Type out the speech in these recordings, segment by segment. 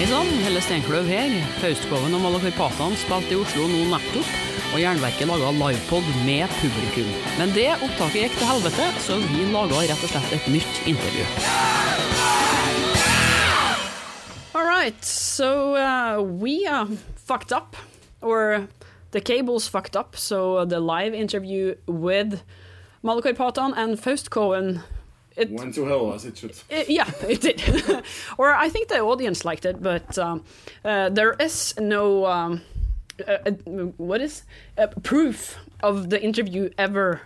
Hei sann, Helle Steinkløv her. Faustkoven og Malakarpatene spilte i Oslo nå nettopp, og Jernverket laga livepod med publikum. Men det opptaket gikk til helvete, så vi laga rett og slett et nytt intervju. All right, so uh, we uh, fucked up, or the cables fucked up, so the live interview with Malakarpatan and Faustkoven it Went to hell as it should. uh, yeah, it did. or I think the audience liked it, but um, uh, there is no um, uh, uh, what is uh, proof of the interview ever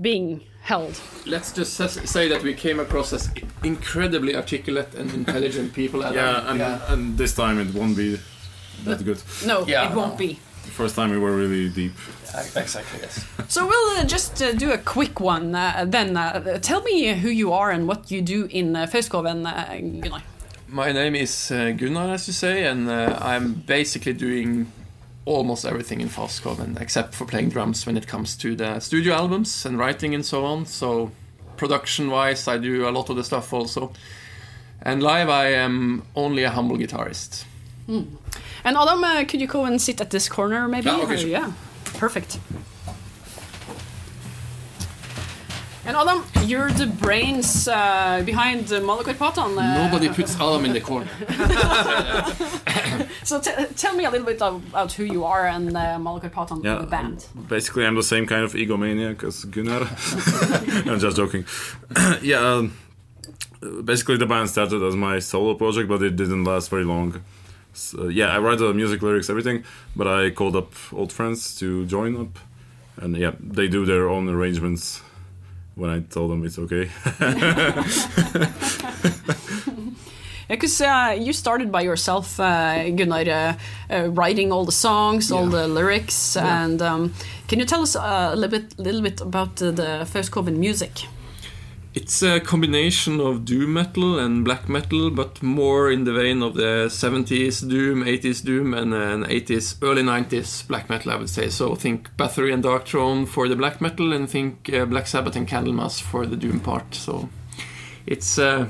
being held. Let's just say that we came across as incredibly articulate and intelligent people. Adam. Yeah, and, and this time it won't be that good. No, Yeah, it won't no. be. The first time we were really deep. Exactly. Yes. So we'll uh, just uh, do a quick one uh, then. Uh, tell me who you are and what you do in uh, Faustcoven, uh, Gunnar. My name is uh, Gunnar, as you say, and uh, I'm basically doing almost everything in Faustcoven except for playing drums when it comes to the studio albums and writing and so on. So, production wise, I do a lot of the stuff also. And live, I am only a humble guitarist. And Adam, uh, could you go and sit at this corner, maybe? Yeah, okay, Or- sure. yeah, perfect. And Adam, you're the brains uh, behind uh, Malokarpatan. Uh, Nobody puts Adam in the corner. So t- tell me a little bit about who you are and uh, Malokarpatan, Yeah, the band. Basically, I'm the same kind of egomaniac as Gunnar. I'm just joking. yeah, um, basically, the band started as my solo project, but it didn't last very long. So, yeah, I write the music, lyrics, everything, but I called up old friends to join up, and yeah, they do their own arrangements when I told them it's okay. Because uh, you started by yourself, uh, Gunnar, uh, uh, writing all the songs, all the lyrics, Yeah. and um, can you tell us uh, a little bit, little bit about uh, the Faustcoven music? It's a combination of doom metal and black metal, but more in the vein of the 70s doom, 80s doom, and then 80s, early 90s black metal, I would say. So think Bathory and Darkthrone for the black metal, and think uh, Black Sabbath and Candlemass for the doom part. So it's uh,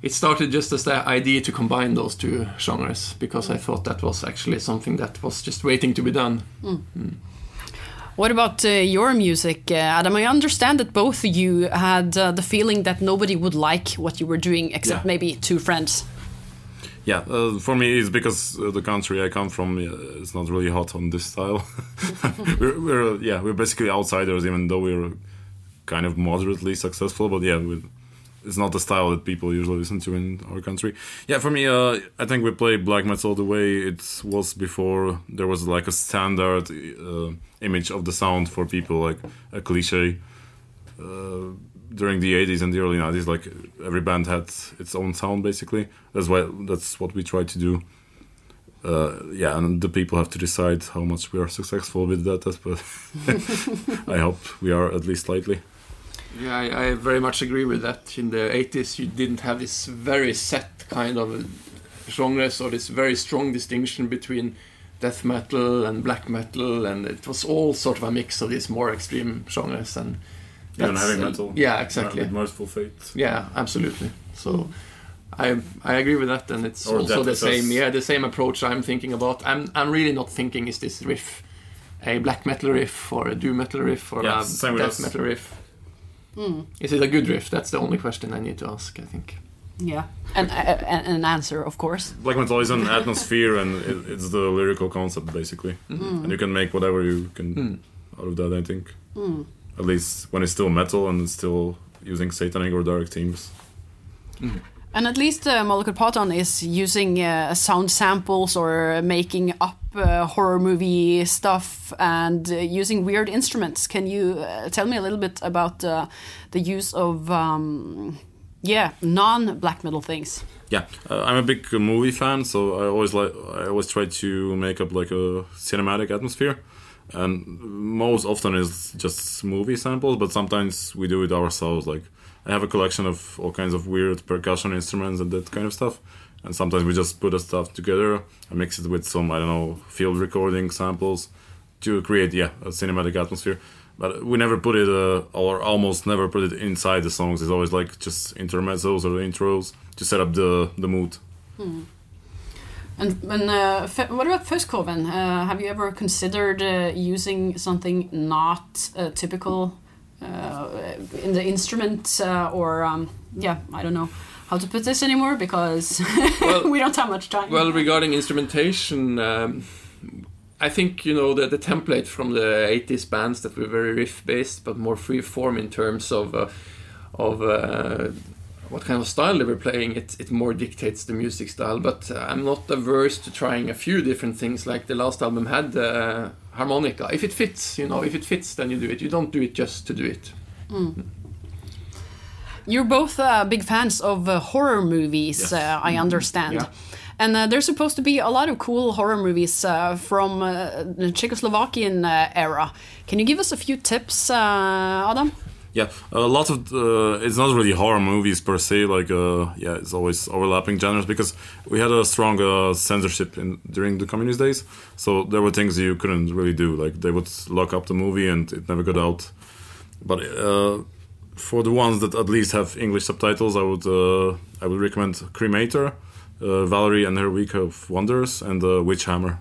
it started just as the idea to combine those two genres because I thought that was actually something that was just waiting to be done. What about uh, your music, uh, Adam? I understand that both of you had uh, the feeling that nobody would like what you were doing except Yeah. maybe two friends. Yeah, uh, for me, it's because uh, the country I come from uh, is not really hot on this style. we're, we're yeah, we're basically outsiders, even though we're kind of moderately successful. But yeah, we it's not the style that people usually listen to in our country. Yeah, for me, uh, I think we play black metal the way it was before. There was like a standard uh, image of the sound for people, like a cliche. Uh, during the 80s and the early 90s like every band had its own sound basically that's why that's what we try to do uh, yeah and the people have to decide how much we are successful with that but i hope we are at least slightly Yeah, I, I very much agree with that. In the 80s, you didn't have this very set kind of genres or this very strong distinction between death metal and black metal, and it was all sort of a mix of these more extreme genres. And even that's, heavy uh, metal yeah, exactly. with Mercyful Fate Yeah, absolutely. So. I I agree with that, and it's Or also the same. Yeah, the same approach I'm thinking about. I'm I'm really not thinking is this riff a black metal riff or a doom metal riff or Yeah, a death metal riff. Is it a good riff? That's the only question I need to ask. I think. Yeah, and uh, and an answer, of course. black metal is an atmosphere and it, it's the lyrical concept basically. And you can make whatever you can Mm. out of that i think. At least when it's still metal and it's still using satanic or dark themes. And at least uh, Malokarpatan is using uh, sound samples or making up uh, horror movie stuff and uh, using weird instruments. Can you uh, tell me a little bit about uh, the use of, um, yeah, non-black metal things? Yeah, uh, I'm a big movie fan, so I always like I always try to make up like a cinematic atmosphere, and most often is just movie samples, but sometimes we do it ourselves. Like I have a collection of all kinds of weird percussion instruments and that kind of stuff, and sometimes we just put the stuff together and mix it with some I don't know field recording samples to create yeah a cinematic atmosphere. But we never put it, uh, or almost never put it inside the songs. It's always like just intermezzos or intros to set up the the mood. And, and uh, what about Faustcoven? Uh, have you ever considered uh, using something not uh, typical uh, in the instrument, uh, or um, yeah, I don't know how to put this anymore because Well- we don't have much time. Well, regarding instrumentation, um, I think you know the, the template from the '80s bands that were very riff-based, but more free form in terms of uh, of uh, what kind of style they were playing. It it more dictates the music style. But I'm not averse to trying a few different things. Like the last album had uh, harmonica. If it fits, you know, if it fits, then you do it. You don't do it just to do it. You're both uh, big fans of uh, horror movies, Yes. uh, I understand. Yeah. And uh, there's supposed to be a lot of cool horror movies uh, from uh, the Czechoslovakian uh, era. Can you give us a few tips, uh, Adam? Yeah, a lot of it's not really horror movies per se. Like, yeah, it's always overlapping genres because we had a strong censorship in during the communist days. So there were things you couldn't really do. Like they would lock up the movie and it never got out. But for the ones that at least have English subtitles, I would uh, I would recommend Cremator, uh, Valerie and her Week of Wonders, and uh, Witch Hammer.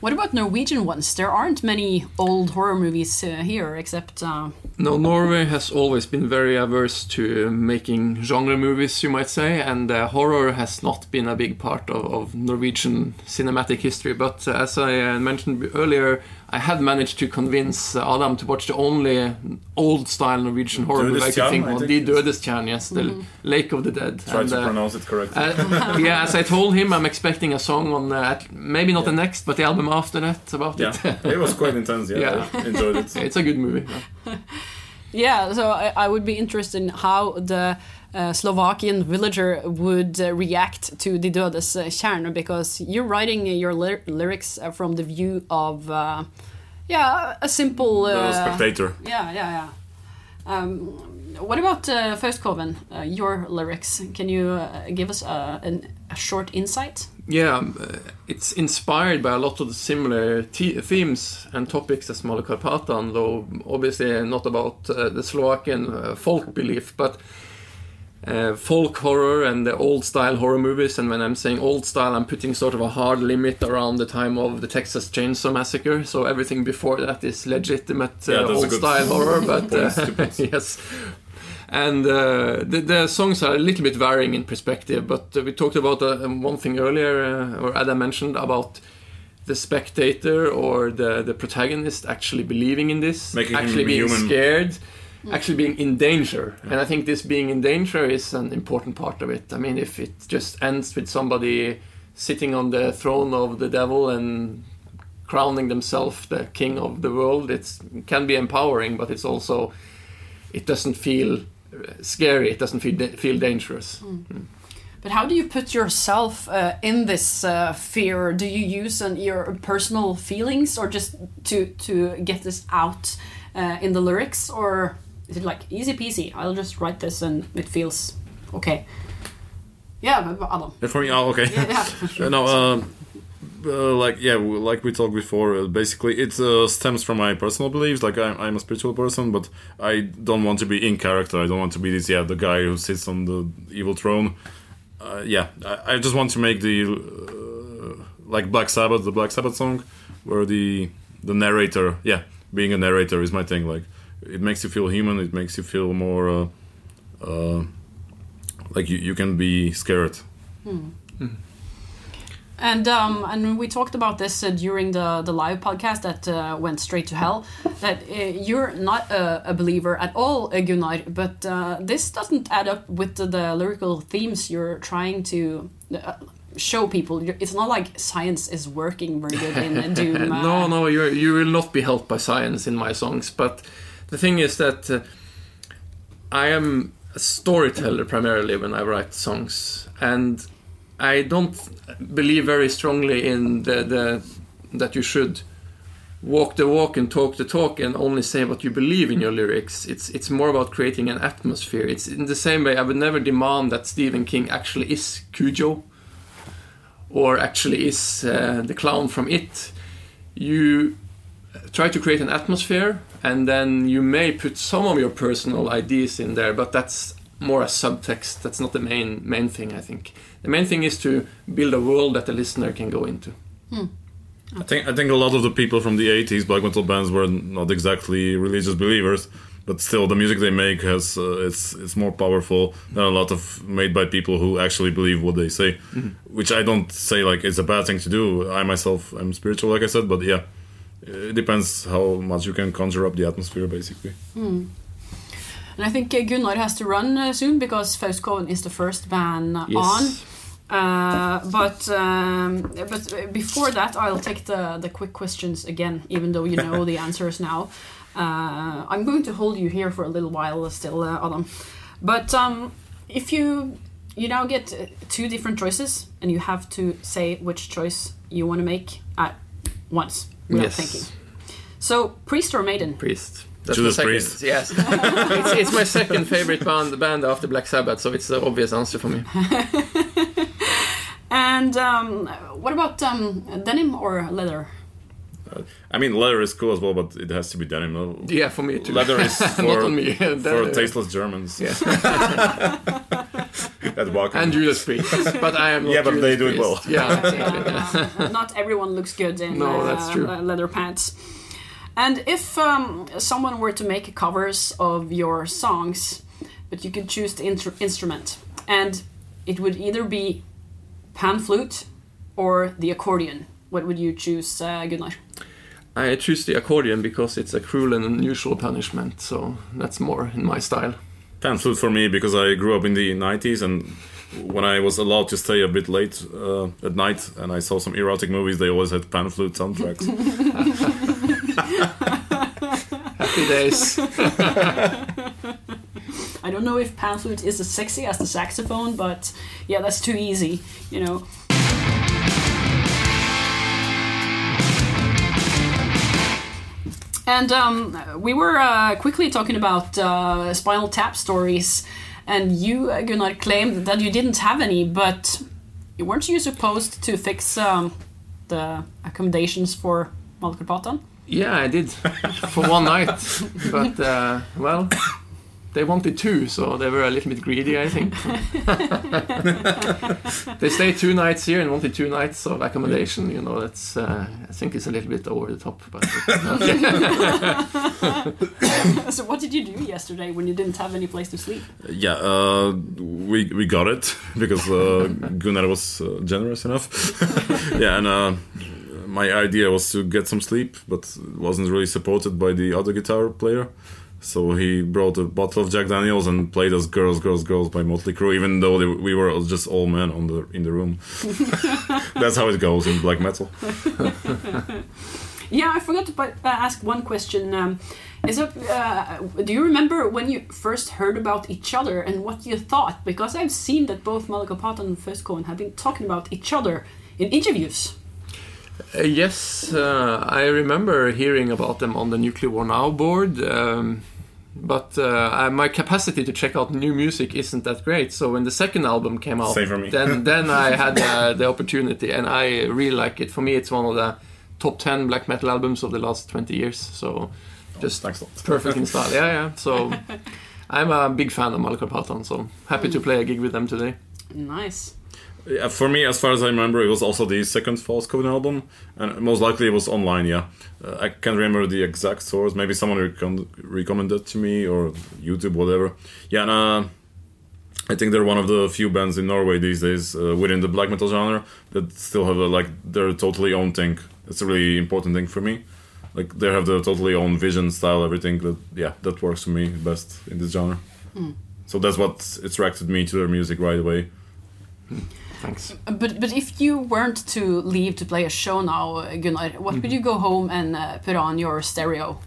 What about Norwegian ones? There aren't many old horror movies uh, here, except uh, No, Norway has always been very averse to making genre movies, you might say, and uh, horror has not been a big part of, of Norwegian cinematic history. But uh, as I uh, mentioned earlier, I had managed to convince uh, Adam to watch the only old-style Norwegian horror movie I could think of, The it's- Dødestjern, yes, the Lake of the Dead. Try And, to uh, pronounce it correctly. uh, yeah, as I told him, I'm expecting a song on uh, maybe not the next, but the album after that about yeah, it. it was quite intense. Yeah, Yeah. I enjoyed it. it's a good movie. yeah. So I, I would be interested in how the uh, Slovakian villager would uh, react to the Dødes uh, tjern, because you're writing your ly- lyrics uh, from the view of, uh, yeah, a simple. Uh, spectator. Yeah, yeah, yeah. Um, what about uh, Faustcoven, uh, your lyrics? Can you uh, give us a, an, a short insight? Yeah, um, it's inspired by a lot of the similar te- themes and topics as Malokarpatan, though obviously not about uh, the Slovakian uh, folk belief, but uh, folk horror and the old style horror movies. And when I'm saying old style, I'm putting sort of a hard limit around the time of the Texas Chainsaw Massacre. So everything before that is legitimate uh, Yeah, old style horror, but uh, yes. And uh, the, the songs are a little bit varying in perspective, but uh, we talked about uh, one thing earlier, or Adam mentioned about the spectator or the, the protagonist actually believing in this, Making actually being human. scared, actually being in danger. And I think this being in danger is an important part of it. I mean, if it just ends with somebody sitting on the throne of the devil and crowning themselves the king of the world, it's, it can be empowering, but it's also it doesn't feel uh, scary. It doesn't feel feel dangerous. But how do you put yourself uh, in this uh, fear? Do you use an, your personal feelings, or just to to get this out uh, in the lyrics, or is it like easy peasy? I'll just write this and it feels okay. Yeah, Adam. For me, oh, okay. Yeah, Uh, no, um, uh, like yeah, like we talked before. Uh, basically, it uh, stems from my personal beliefs. Like I'm, I'm a spiritual person, but I don't want to be in character. I don't want to be this yeah the guy who sits on the evil throne. Uh, yeah, I, I just want to make the uh, like Black Sabbath, the Black Sabbath song, where the the narrator, yeah, being a narrator is my thing. Like it makes you feel human. It makes you feel more uh, uh, like you, you can be scared. And um, and we talked about this uh, during the the live podcast that uh, went straight to hell. That uh, you're not a, a believer at all, uh, Gunnar. But uh, this doesn't add up with the, the lyrical themes you're trying to. Uh, show people it's not like science is working very good in doom no, no, you you will not be helped by science in my songs. But the thing is that uh, I am a storyteller primarily when I write songs, and I don't believe very strongly in the, the that you should walk the walk and talk the talk and only say what you believe in your lyrics. It's it's more about creating an atmosphere. It's in the same way I would never demand that Stephen King actually is Cujo or actually is uh, the clown from It. You try to create an atmosphere and then you may put some of your personal ideas in there, but that's more a subtext. That's not the main main thing. I think the main thing is to build a world that the listener can go into. I think I think a lot of the people from the '80s black metal bands were not exactly religious believers, but still the music they make has uh, it's it's more powerful than a lot of made by people who actually believe what they say. Which I don't say like it's a bad thing to do. I myself am spiritual, like I said, but yeah, it depends how much you can conjure up the atmosphere, basically. And I think uh, Gunnar has to run uh, soon because Faustcoven is the first ban uh, Yes. on. Uh, but um, but before that, I'll take the the quick questions again, even though you know the answers now. Uh, I'm going to hold you here for a little while still, uh, Adam. But um, if you you now get uh, two different choices, and you have to say which choice you want to make at once without Yes. thinking. So, priest or maiden? Priest. That's Judas my second, Priest. Yes, it's, it's my second favorite band the band after Black Sabbath, so it's the obvious answer for me. And um, what about um, denim or leather? I mean, leather is cool as well, but it has to be denim. Yeah, for me too. Leather is not for, on me. for tasteless Germans. Yeah. That walk and Judas Priest, but I am not Yeah, but Judas they do it well. Yeah, exactly. Uh, not everyone looks good in No, uh, that's true. uh, leather pants. And if um, someone were to make covers of your songs, but you could choose the intr- instrument, and it would either be pan flute or the accordion, what would you choose, uh, Gunnar? I choose the accordion because it's a cruel and unusual punishment, so that's more in my style. Pan flute for me because I grew up in the 90s and when I was allowed to stay a bit late uh, at night and I saw some erotic movies, they always had pan flute soundtracks. Happy days. I don't know if pan flute is as sexy as the saxophone, but yeah, that's too easy, you know. And um, we were uh, quickly talking about uh, Spinal Tap stories, and you, uh, Gunnar, claimed that you didn't have any, but weren't you supposed to fix um, the accommodations for Malokarpatan? Yeah, I did. For one night, but uh, well, they wanted two, so they were a little bit greedy, I think. they stayed two nights here and wanted two nights of accommodation. You know, that's uh, I think it's a little bit over the top, but so, what did you do yesterday when you didn't have any place to sleep? yeah, uh, we, we got it because uh, Gunnar was uh, generous enough. yeah, and uh, my idea was to get some sleep, but wasn't really supported by the other guitar player. So he brought a bottle of Jack Daniels and played us "Girls, Girls, Girls" by Motley Crue, even though they, we were just all men on the in the room. That's how it goes in black metal. Yeah, I forgot to uh, ask one question. Um, is it? Uh, do you remember when you first heard about each other and what you thought? Because I've seen that both Malokarpatan and Faustcoven have been talking about each other in interviews. Uh, yes, uh, I remember hearing about them on the Nuclear War Now board. Um, but uh, my capacity to check out new music isn't that great. So when the second album came out, Same for me. then then I had uh, the opportunity, and I really like it. For me, it's one of the top ten black metal albums of the last twenty years. So just Thanks a lot. perfect in style. Yeah, yeah. So I'm a big fan of Malokarpatan. So happy to play a gig with them today. Nice. Yeah, for me, as far as I remember, it was also the second Faustcoven album, and most likely it was online. Yeah, uh, I can't remember the exact source. Maybe someone recom- recommended to me or YouTube, whatever. Yeah, and uh, I think they're one of the few bands in Norway these days uh, within the black metal genre that still have a, like their totally own thing. It's a really important thing for me. Like they have their totally own vision, style, everything. That yeah, that works for me best in this genre. So that's what attracted me to their music right away. Thanks. But but if you weren't to leave to play a show now, Gunnar, what would you go home and uh, put on your stereo?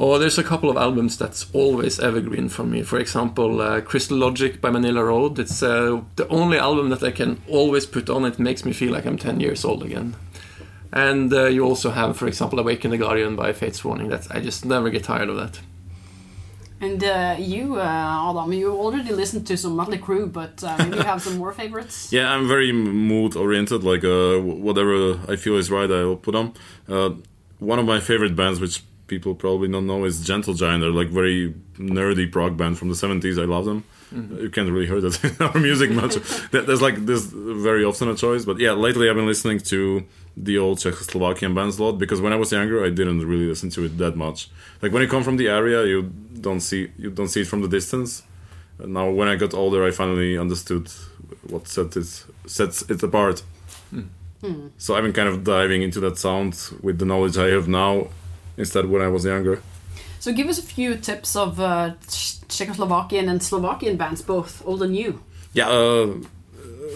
Oh, there's a couple of albums that's always evergreen for me. For example, uh, Crystal Logic by Manilla Road. It's uh, the only album that I can always put on. It makes me feel like I'm 10 years old again. And uh, you also have, for example, Awaken the Guardian by Fates Warning. That I just never get tired of that. And uh, you, uh, Adam, you already listened to some Motley Crue, but uh, maybe you have some more favorites. Yeah, I'm very mood oriented. Like uh, whatever I feel is right, I'll put on. Uh, one of my favorite bands, which people probably don't know, is Gentle Giant. They're like very nerdy prog band from the 70s. I love them. Mm-hmm. You can't really hear that in our music much. There- There's like this very often a choice, but yeah, lately I've been listening to the old Czechoslovakian bands a lot because when I was younger, I didn't really listen to it that much. Like when you come from the area, you don't see you don't see it from the distance. And now when I got older, I finally understood what set it sets it apart. Hmm. Hmm. So I've been kind of diving into that sound with the knowledge I have now, instead when I was younger. So give us a few tips of uh, Czechoslovakian and Slovakian bands, both old and new. Yeah, uh,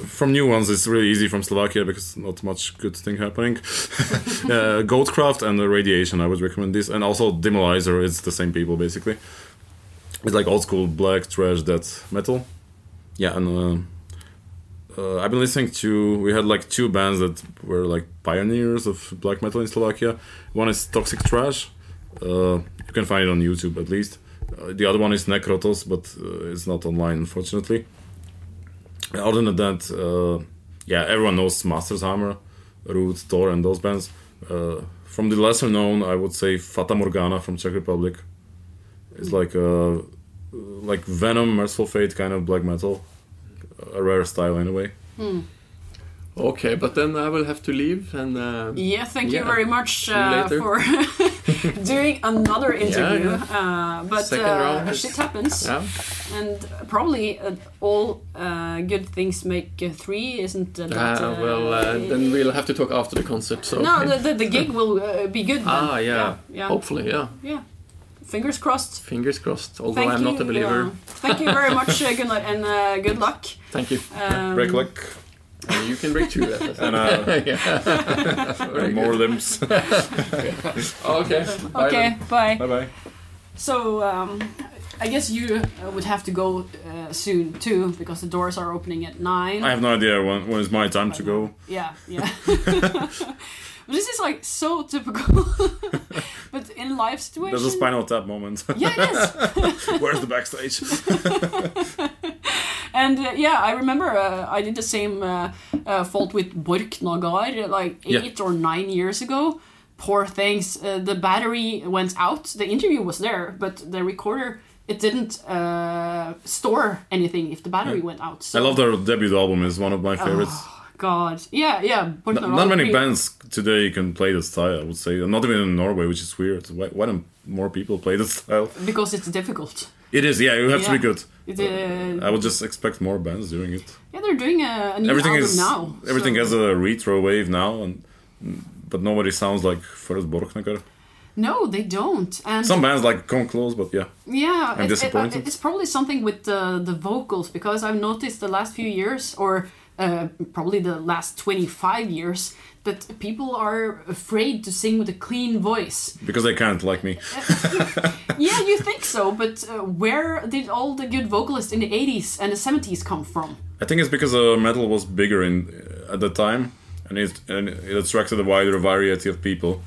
from new ones, it's really easy from Slovakia because not much good thing happening. uh, Goldcraft and Radiation, I would recommend this, and also Demolizer. It's the same people basically. It's like old school black trash death metal. Yeah, and uh, uh, I've been listening to. We had like two bands that were like pioneers of black metal in Slovakia. One is Toxic Trash. Uh, you can find it on YouTube at least. Uh, the other one is Necrotos, but uh, it's not online unfortunately. Other than that, uh, yeah, everyone knows Master's Hammer, Root, Törr, and those bands. From the lesser known, I would say Fata Morgana from Czech Republic. It's like uh, like Venom, Mercyful Fate kind of black metal, a rare style anyway. Okay, but then I will have to leave and. Uh, Yeah, thank you very much uh, for doing another interview. Uh, but Second uh, round is- shit happens, yeah. and probably uh, all uh, good things make uh, three, isn't uh, that? Uh, well, uh, then we'll have to talk after the concert. So. no, the, the, the gig will uh, be good. Then. Ah, yeah. yeah, yeah, Hopefully, yeah. yeah. Fingers crossed. Fingers crossed. Although Thank I'm you. not a believer. thank you very much, uh, Gunnar, and uh, good luck. Thank you. Um, Break luck And you can break two. as I and uh, Very more limbs. Okay. Bye Okay, then. bye. bye bye. So um, I guess you uh, would have to go uh, soon too, because the doors are opening at nine. I have no idea when, when is my time to go. Yeah, yeah. this is like so typical, but in live situation. There's a Spinal Tap moment. Yeah, it is. Where's the backstage? And uh, yeah, I remember uh, I did the same uh, uh, fault with Borknagar like Yeah. eight or nine years ago. Poor things. Uh, the battery went out. The interview was there, but the recorder it didn't uh, store anything if the battery went out. So, I love their debut album. is one of my favorites. Oh. God, yeah, yeah. N- not many bands today can play this style. I would say, not even in Norway, which is weird. Why, why don't more people play this style? because it's difficult. It is, yeah. You have to be good. It, uh, I would just expect more bands doing it. yeah, they're doing a, a new Everything album is now. everything so- has a retro wave now, and but nobody sounds like first Borknagar. No, they don't. And Some bands like come close, but yeah, Yeah, I'm it- it- disappointed. it's probably something with the the vocals because I've noticed the last few years, or uh, probably the last twenty five years, that people are afraid to sing with a clean voice. because they can't like me. yeah, you think so, but uh, where did all the good vocalists in the eighties and the seventies come from? I think it's because uh, metal was bigger in at the time, and it and it attracted a wider variety of people,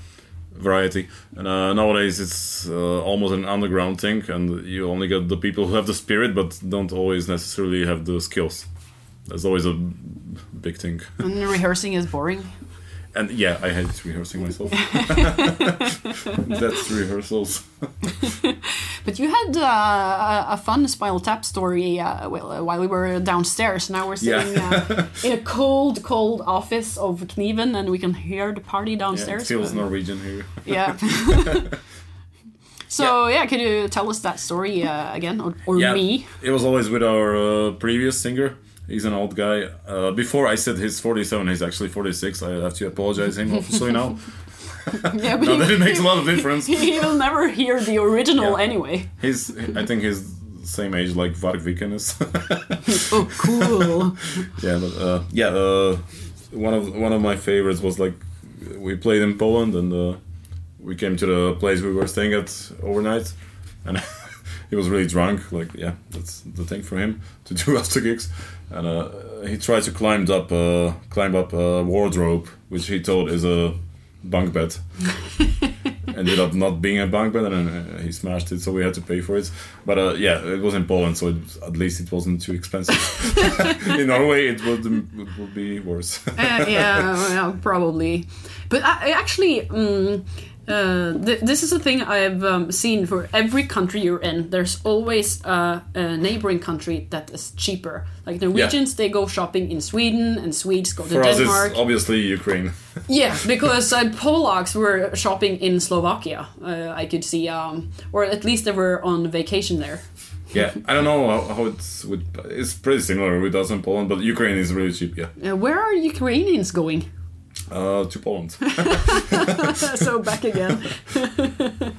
variety. And uh, nowadays it's uh, almost an underground thing, and you only get the people who have the spirit, but don't always necessarily have the skills. That's always a big thing. And rehearsing is boring. And yeah, I hate rehearsing myself. That's rehearsals. But you had uh, a, a fun Spinal Tap story uh, uh, while we were downstairs. Now we're Yeah. sitting uh, in a cold, cold office of Kniven, and we can hear the party Yeah, it downstairs. feels Norwegian here. Yeah. so yeah. can you tell us that story uh, again, or, or Yeah, me? It was always with our uh, previous singer. He's an old guy. Uh, before I said he's 47, he's actually 46. I have to apologize him officially now. Yeah, but No, that he, it makes a lot of difference. he will never hear the original Yeah. anyway. He's, I think he's the same age like Varg Viken is. Oh, cool. yeah, but uh, yeah, uh, one of one of my favorites was like we played in Poland and uh, we came to the place we were staying at overnight, and he was really drunk. Like, yeah, that's the thing for him to do after gigs. And uh, he tried to climb up, uh, climb up a wardrobe, which he thought is a bunk bed. Ended up not being a bunk bed, and uh, he smashed it, so we had to pay for it. But uh, yeah, it was in Poland, so it, at least it wasn't too expensive. in Norway, it would it would be worse. Uh, yeah, well, probably. But I, I actually, um, Uh, th- this is a thing I've um, seen for every country you're in. There's always uh, a neighboring country that is cheaper. Like Norwegians, they go shopping in Sweden, and Swedes go to For Denmark. it's obviously Ukraine. Yeah, because uh, Polacks were shopping in Slovakia. Uh, I could see, um, or at least they were on vacation there. yeah, I don't know how, how it's with. It's pretty similar with us in Poland, but Ukraine is really cheap. Yeah, Uh, where are Ukrainians going? Uh, to Poland. so back again.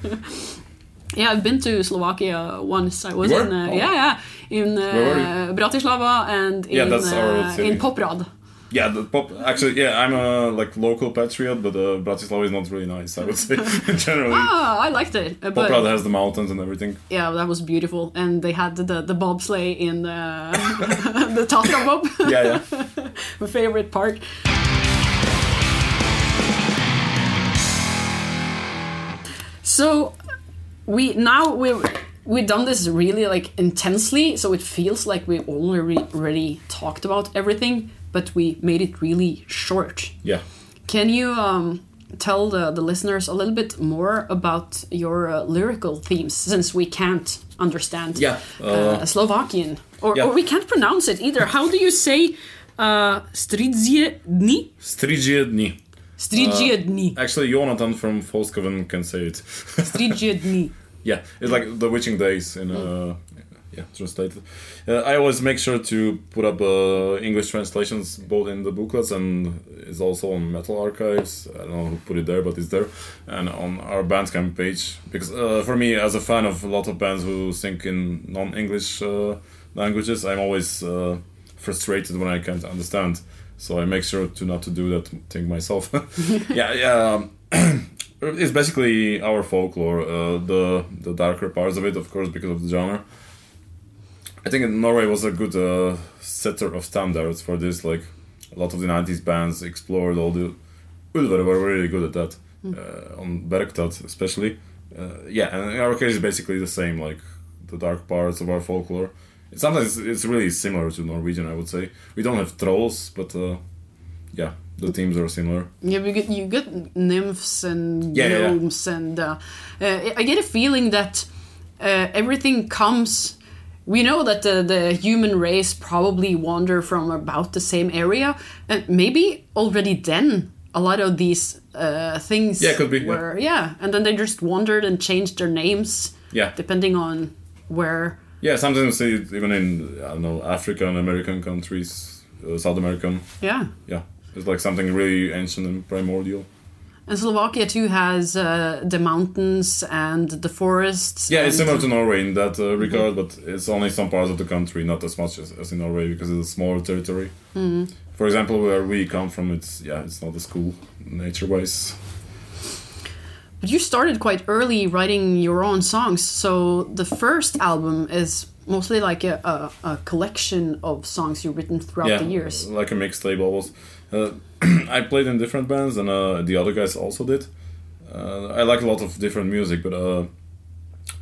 yeah, I've been to Slovakia once. I was in uh, Oh. yeah, yeah, in uh, Bratislava and in Yeah, that's our uh, city. in Poprad. Yeah, the pop. Actually, yeah, I'm a like local patriot, but uh, Bratislava is not really nice. I would say generally. Ah, I liked it. uh, But Poprad has the mountains and everything. yeah, that was beautiful, and they had the the bobsleigh in uh, the Tatra Bob. Yeah, yeah. my favorite part. So we now we we've done this really like intensely, so it feels like we already already talked about everything, but we made it really short. Yeah. Can you um, tell the, the listeners a little bit more about your uh, lyrical themes, since we can't understand Yeah, uh, uh, Slovakian, or, yeah. or we can't pronounce it either. How do you say uh, stridzie dni? Stridzie dni. Dni. Actually, Jonathan from Faustcoven can say it. Stridzie dni. yeah, it's like the witching days in uh, yeah translated. Uh, I always make sure to put up uh, English translations both in the booklets and it's also on Metal Archives. I don't know who put it there, but it's there, and on our Bandcamp page. Because uh, for me, as a fan of a lot of bands who sing in non-English uh, languages, I'm always uh, frustrated when I can't understand. So I make sure to not to do that thing myself. yeah, yeah. um, it's basically our folklore, uh, the the darker parts of it, of course, because of the genre. I think Norway was a good uh, setter of standards for this. Like a lot of the '90s bands explored all the. Ulver were really good at that uh, on Bergtatt, especially. Uh, yeah, and in our case, it's basically the same. Like the dark parts of our folklore. Sometimes it's really similar to Norwegian. I would say we don't have trolls, but uh, yeah, the themes are similar. Yeah, you get you get nymphs and Yeah, yeah, yeah. gnomes, and uh, uh, I get a feeling that uh, everything comes. We know that the, the human race probably wander from about the same area, and maybe already then a lot of these uh, things Yeah, could be, yeah. were yeah, and then they just wandered and changed their names Yeah, depending on where. Yeah. Sometimes see it even in I don't know African American countries, uh, South American. Yeah, Yeah, it's like something really ancient and primordial. and Slovakia too has uh, the mountains and the forests. Yeah, it's similar to Norway in that uh, regard, but it's only some parts of the country, not as much as, as in Norway because it's a smaller territory. For example, where we come from, it's yeah, it's not as cool nature-wise. But you started quite early writing your own songs, so the first album is mostly like a, a, a collection of songs you've written throughout yeah, the years. like a mixtape almost. Uh, I played in different bands, and uh, the other guys also did. Uh, I like a lot of different music, but uh,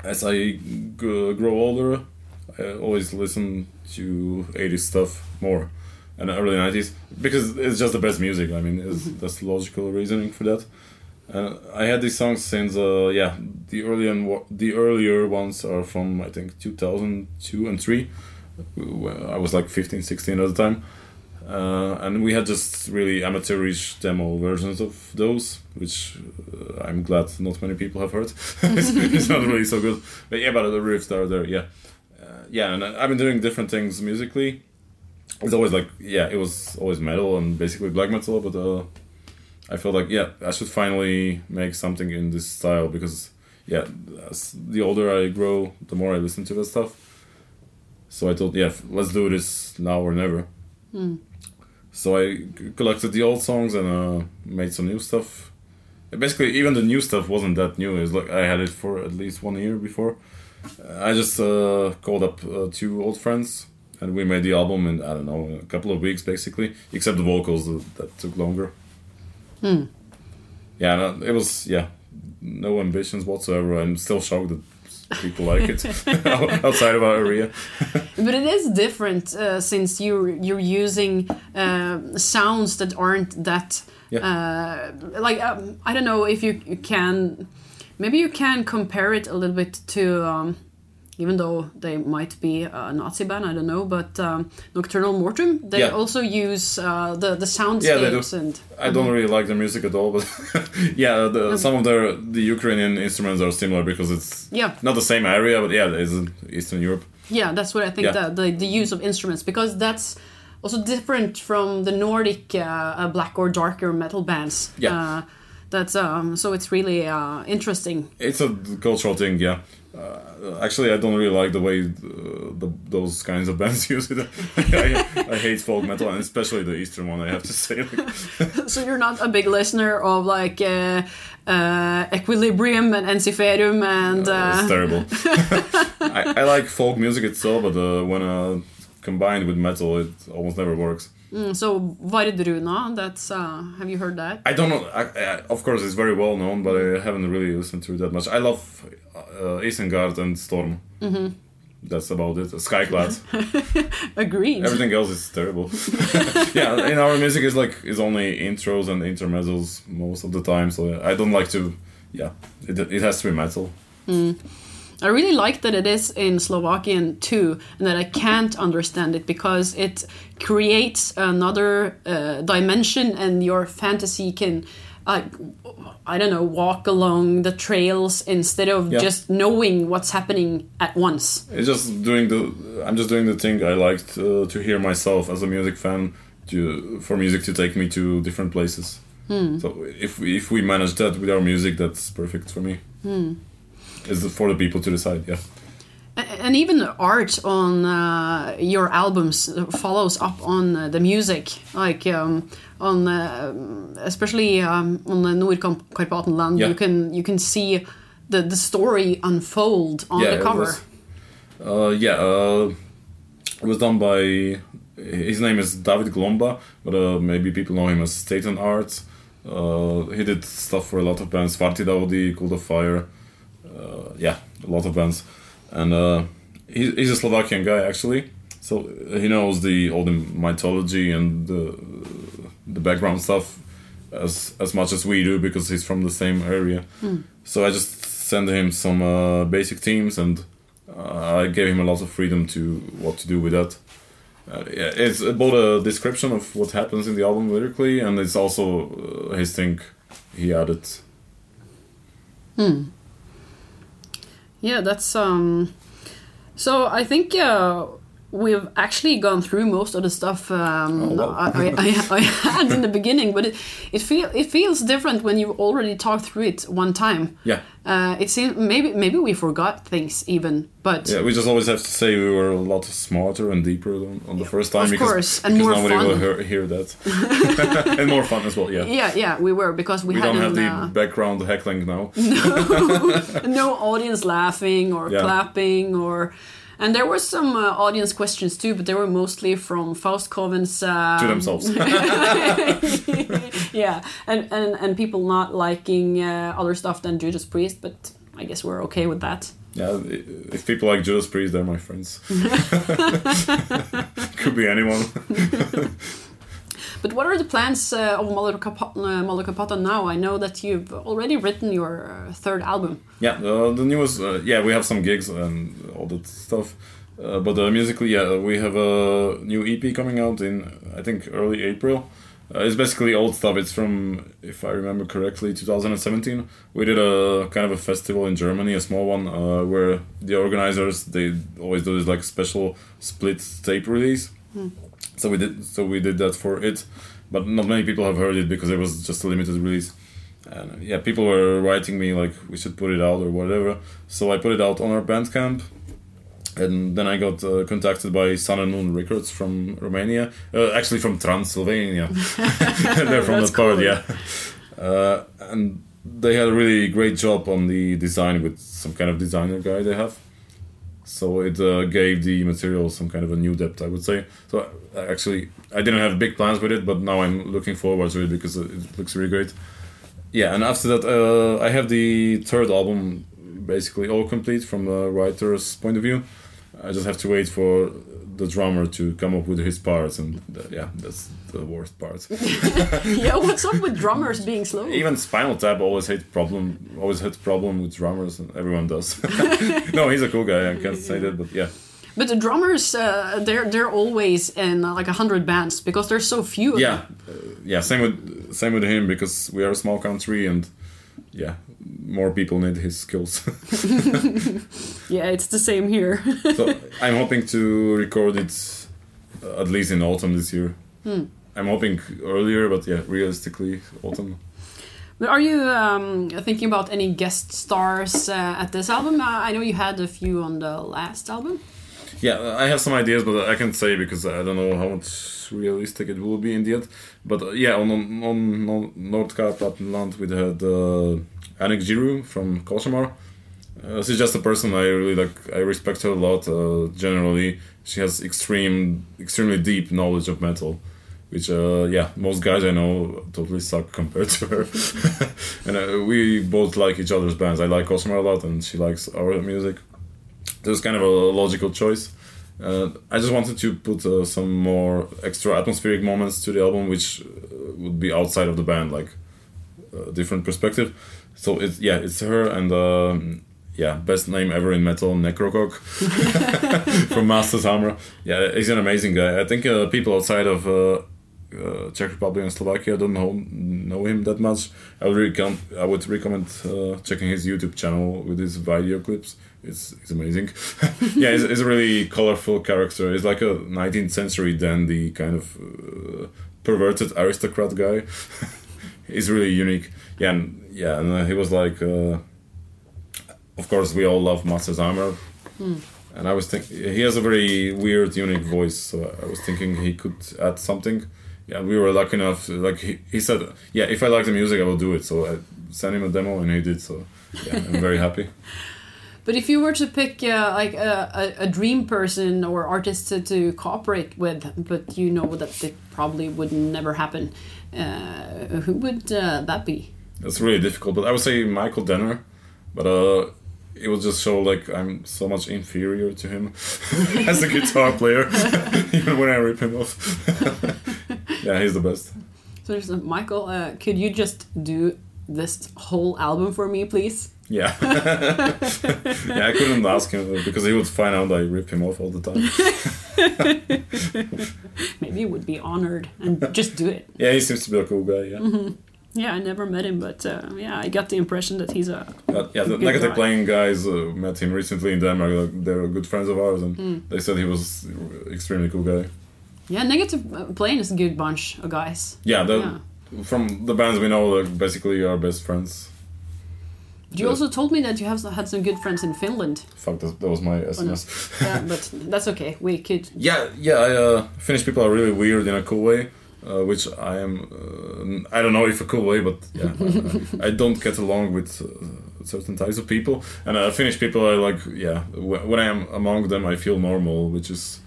as I grow older, I always listen to 80s stuff more and early 90s because it's just the best music. I mean, it's, that's the logical reasoning for that. Uh, I had these songs since uh, yeah the early and the earlier ones are from I think 2002 and 3 I was like 15 16 at the time. Uh, and we had just really amateurish demo versions of those which uh, I'm glad not many people have heard. It's, it's not really so good. But yeah but the riffs are there yeah. Uh, yeah and I've been doing different things musically. It's always like yeah it was always metal and basically black metal but I felt like yeah, I should finally make something in this style because yeah, the older I grow, the more I listen to that stuff. So I thought, yeah, let's do this now or never. So I collected the old songs and uh, made some new stuff. Basically, even the new stuff wasn't that new. It's like I had it for at least one year before. I just uh, called up uh, two old friends and we made the album in I don't know a couple of weeks basically, except the vocals that took longer. Yeah, no, it was yeah, no ambitions whatsoever. I'm still shocked that people like it outside of our area. But it is different uh, since you you're using uh, sounds that aren't that uh, like um, I don't know if you, you can maybe you can compare it a little bit to um, even though they might be a Nazi band I don't know but um, Nocturnal Mortum they Yeah. also use uh, the the soundscapes Yeah, and I don't really like the music at all, but yeah, the, some of the the Ukrainian instruments are similar because it's Yeah. not the same area, but yeah, it's Eastern Europe. Yeah, that's what I think. Yeah. The, the the use of instruments because that's also different from the Nordic uh, uh, black or darker metal bands. Yeah. Uh, that's um. So it's really uh, interesting. It's a cultural thing, yeah. Uh, actually, I don't really like the way uh, the, those kinds of bands use it. I, I hate folk metal, and especially the Eastern one. I have to say, So you're not a big listener of like uh, uh, Equilibrium and Ensiferum and. it's Uh, terrible. I, I like folk music itself, but uh, when uh, combined with metal, it almost never works. Mm, so Wardruna, that's. Uh, have you heard that? I don't know. I, I, of course, it's very well known, but I haven't really listened to it that much. I love uh, Isengard and Storm. Mm-hmm. That's about it. Skyclad. Agreed. Everything else is terrible. yeah, in our music is like is only intros and intermezzos most of the time. So I don't like to. Yeah, it, it has to be metal. I really like that it is in Slovakian too, and that I can't understand it because it creates another uh, dimension, and your fantasy can, uh, I don't know, walk along the trails instead of Yeah. just knowing what's happening at once. It's just doing the. I'm just doing the thing I liked uh, to hear myself as a music fan. To for music to take me to different places. So if we, if we manage that with our music, that's perfect for me. It's for the people to decide. Yeah. And even the art on uh, your albums follows up on uh, the music, like um, on uh, especially um, on the Nordkarpatenland. Yeah. You can you can see the the story unfold on the it cover. was- uh, yeah, uh, it was done by. His name is David Glomba, but uh, maybe people know him as Staten Art. Uh, he did stuff for a lot of bands, Farti Daudi, Cult of Fire, yeah, a lot of bands, and uh, he, he's a Slovakian guy actually, so he knows the all the mythology and the the background stuff as as much as we do because he's from the same area. So I just sent him some uh, basic themes and uh, I gave him a lot of freedom to what to do with that. Uh, yeah, it's about a description of what happens in the album lyrically, and it's also uh, his thing he added. Yeah, that's um. So I think uh, we've actually gone through most of the stuff um, Oh. I, I, I, had in the beginning, but it it feel it feels different when you already talked through it one time. Yeah, Uh, it seems maybe maybe we forgot things even, but yeah. We just always have to say we were a lot smarter and deeper on, on the first time Of because, course, and because more nobody fun. will hear, hear that, and more fun as well. Yeah, yeah, yeah, we were because we, we don't have the uh, background heckling now. no audience laughing or Yeah. clapping or. And there were some uh, audience questions too, but they were mostly from Faustcoven's um, to themselves. yeah, and, and and people not liking uh, other stuff than Judas Priest, but I guess we're okay with that. Yeah, if people like Judas Priest, they're my friends. Could be anyone. But what are the plans uh, of Malokarpatan now? I know that you've already written your uh, third album. Yeah, uh, the newest. Uh, yeah, we have some gigs and all that stuff. Uh, but uh, musically, yeah, we have a new EP coming out in I think early April. Uh, it's basically old stuff. It's from, if I remember correctly, 2017. We did a kind of a festival in Germany, a small one, uh, where the organizers they always do this like special split tape release. So we did. So we did that for it, but not many people have heard it because it was just a limited release. And uh, yeah, people were writing me like we should put it out or whatever. So I put it out on our Bandcamp, and then I got uh, contacted by Sun and Moon Records from Romania, uh, actually from Transylvania. They're from That's that part, yeah. Uh, and they had a really great job on the design with some kind of designer guy they have. So it uh, gave the material some kind of a new depth, I would say. So uh, actually, I didn't have big plans with it, but now I'm looking forward to it because it looks really great. Yeah, and after that, uh, I have the third album basically all complete from the writer's point of view. I just have to wait for the drummer to come up with his parts, and th- yeah, that's the worst part. yeah, what's up with drummers being slow? Even Spinal Tap always had problem, always had problem with drummers, and everyone does. no, he's a cool guy. I can't say that, but yeah. But the drummers, uh, they're they're always in uh, like a hundred bands because there's so few. Of Yeah, them. uh, yeah. Same with same with him because we are a small country, and yeah, more people need his skills. yeah, it's the same here. so I'm hoping to record it uh, at least in autumn this year. I'm hoping earlier, but yeah, realistically autumn. but are you um, thinking about any guest stars uh, at this album? Uh, I know you had a few on the last album. Yeah, I have some ideas, but I can't say because I don't know how much realistic it will be in the end. But uh, yeah, on on, on, on Plattenland we had uh, Annick Giroux from Cauchemar. Uh, she's just a person I really like. I respect her a lot. Uh, generally, she has extreme, extremely deep knowledge of metal, which uh, yeah, most guys I know totally suck compared to her. and uh, we both like each other's bands. I like Cauchemar a lot, and she likes our music it was kind of a logical choice. Uh, I just wanted to put uh, some more extra atmospheric moments to the album, which uh, would be outside of the band, like a different perspective. So it's yeah, it's her and um, yeah, best name ever in metal, Necrocock from Master's Hammer. Yeah, he's an amazing guy. I think uh, people outside of uh, uh, Czech Republic and Slovakia don't know, know him that much. I would I would recommend uh, checking his YouTube channel with his video clips. It's, it's amazing. yeah, he's, he's a really colorful character. He's like a 19th century dandy kind of uh, perverted aristocrat guy. he's really unique. Yeah, and, yeah, and uh, he was like, uh, of course, we all love Master's Hammer. And I was thinking, he has a very weird, unique voice. So I was thinking he could add something. Yeah, we were lucky enough. Like he, he said, yeah, if I like the music, I will do it. So I sent him a demo, and he did. So yeah, I'm very happy. But if you were to pick uh, like a, a, a dream person or artist to, to cooperate with, but you know that it probably would never happen, uh, who would uh, that be? It's really difficult, but I would say Michael Denner. But uh, it will just show like I'm so much inferior to him as a guitar player, even when I rip him off. yeah, he's the best. So there's a, Michael. Uh, could you just do this whole album for me, please? Yeah. yeah, I couldn't ask him uh, because he would find out I rip him off all the time. Maybe he would be honored and just do it. Yeah, he seems to be a cool guy. Yeah. Yeah, I never met him, but uh, yeah, I got the impression that he's a But yeah, the negative guy. Plane guys uh, met him recently in Denmark. Like, they're good friends of ours, and Hmm. they said he was extremely cool guy. yeah. Negative uh, Plane is a good bunch of guys. Yeah, Yeah. from the bands we know, like basically our best friends. But you Yeah. also told me that you have had some good friends in Finland. Fuck, that, that was my SMS. Yeah, but that's okay. We could. Yeah, yeah. I, uh, Finnish people are really weird in a cool way, uh, which I am. Uh, I don't know if a cool way, but yeah, I, I don't get along with uh, certain types of people. And uh, Finnish people are like, yeah. When I am among them, I feel normal, which is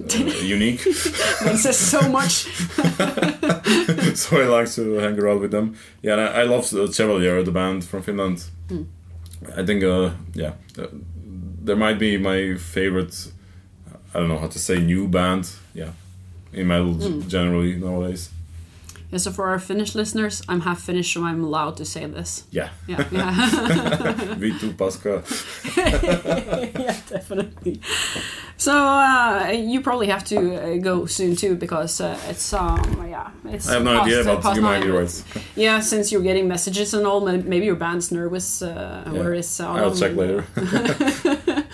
uh, unique. That says so much. so I like to hang around with them. Yeah, and I, I love Chevalier, the band from Finland. I think, uh, yeah, uh, there might be my favorite. I don't know how to say new band. Yeah, in metal g- generally nowadays. Yeah, so for our Finnish listeners, I'm half Finnish, so I'm allowed to say this. Yeah, Yeah, yeah, Vitu Paska. yeah definitely. So uh, you probably have to uh, go soon too, because uh, it's um yeah it's. I have no past- idea, but past you might be right. Yeah, since you're getting messages and all, maybe your band's nervous. Uh, Where is? uh, I'll check later.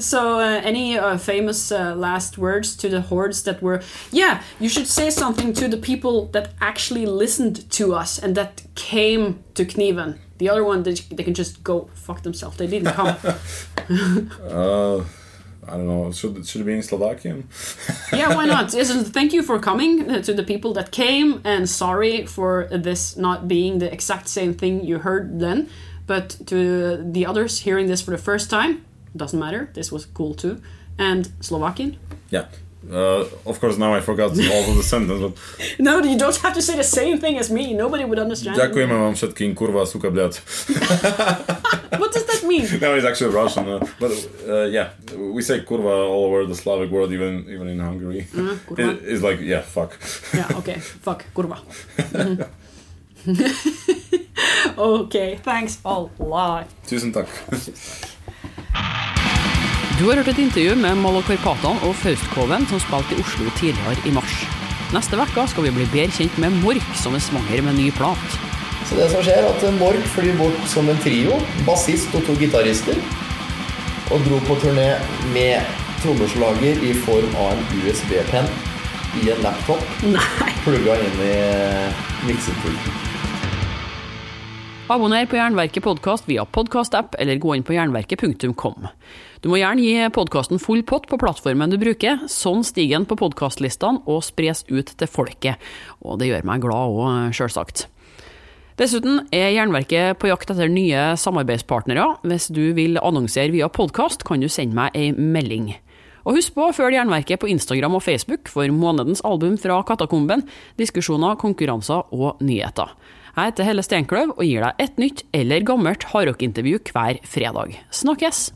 So, uh, any uh, famous uh, last words to the hordes that were? Yeah, you should say something to the people that actually listened to us and that came to Kniven. The other one, they, they can just go fuck themselves. They didn't come. I don't know. Should should it be in Slovakian? yeah, why not? Thank you for coming uh, to the people that came, and sorry for this not being the exact same thing you heard then. But to the others hearing this for the first time, doesn't matter. This was cool too. And Slovakian. Yeah. Uh, of course, now I forgot all of the sentence, but No, you don't have to say the same thing as me. Nobody would understand. Ďakujeme vám všetkým, kurva, suka, bľad. What does that mean? No, it's actually Russian. Uh, but uh, yeah, we say kurva all over the Slavic world, even even in Hungary. kurva. It- it's like yeah, fuck. Yeah, okay. Fuck, kurva. Okay, thanks a lot. Tusen takk. Du har hørt et intervju med Malo Karpatan og Faustkoven som spilte i Oslo tidligere i mars. Neste uke skal vi bli bedre kjent med Mork, som er svanger med ny plat. Så det som skjer er at Mork flyr bort som en trio, bassist og to gitarister, og dro på turné med trommeslager i form av en USB-penn i en laptop, plugga inn i miksepulten. Abonner på Jernverket podkast via podkastapp, eller gå inn på jernverket.kom. Du må gjerne gi podkasten full pott på plattformen du bruker, sånn stiger den på podkastlistene og spres ut til folket. Og det gjør meg glad òg, sjølsagt. Dessuten er Jernverket på jakt etter nye samarbeidspartnere. Hvis du vil annonsere via podkast, kan du sende meg ei melding. Og husk på å følge Jernverket på Instagram og Facebook for månedens album fra Katakomben, diskusjoner, konkurranser og nyheter. Jeg heter Helle Steinkløv og gir deg et nytt eller gammelt hardrockintervju hver fredag. Snakkes!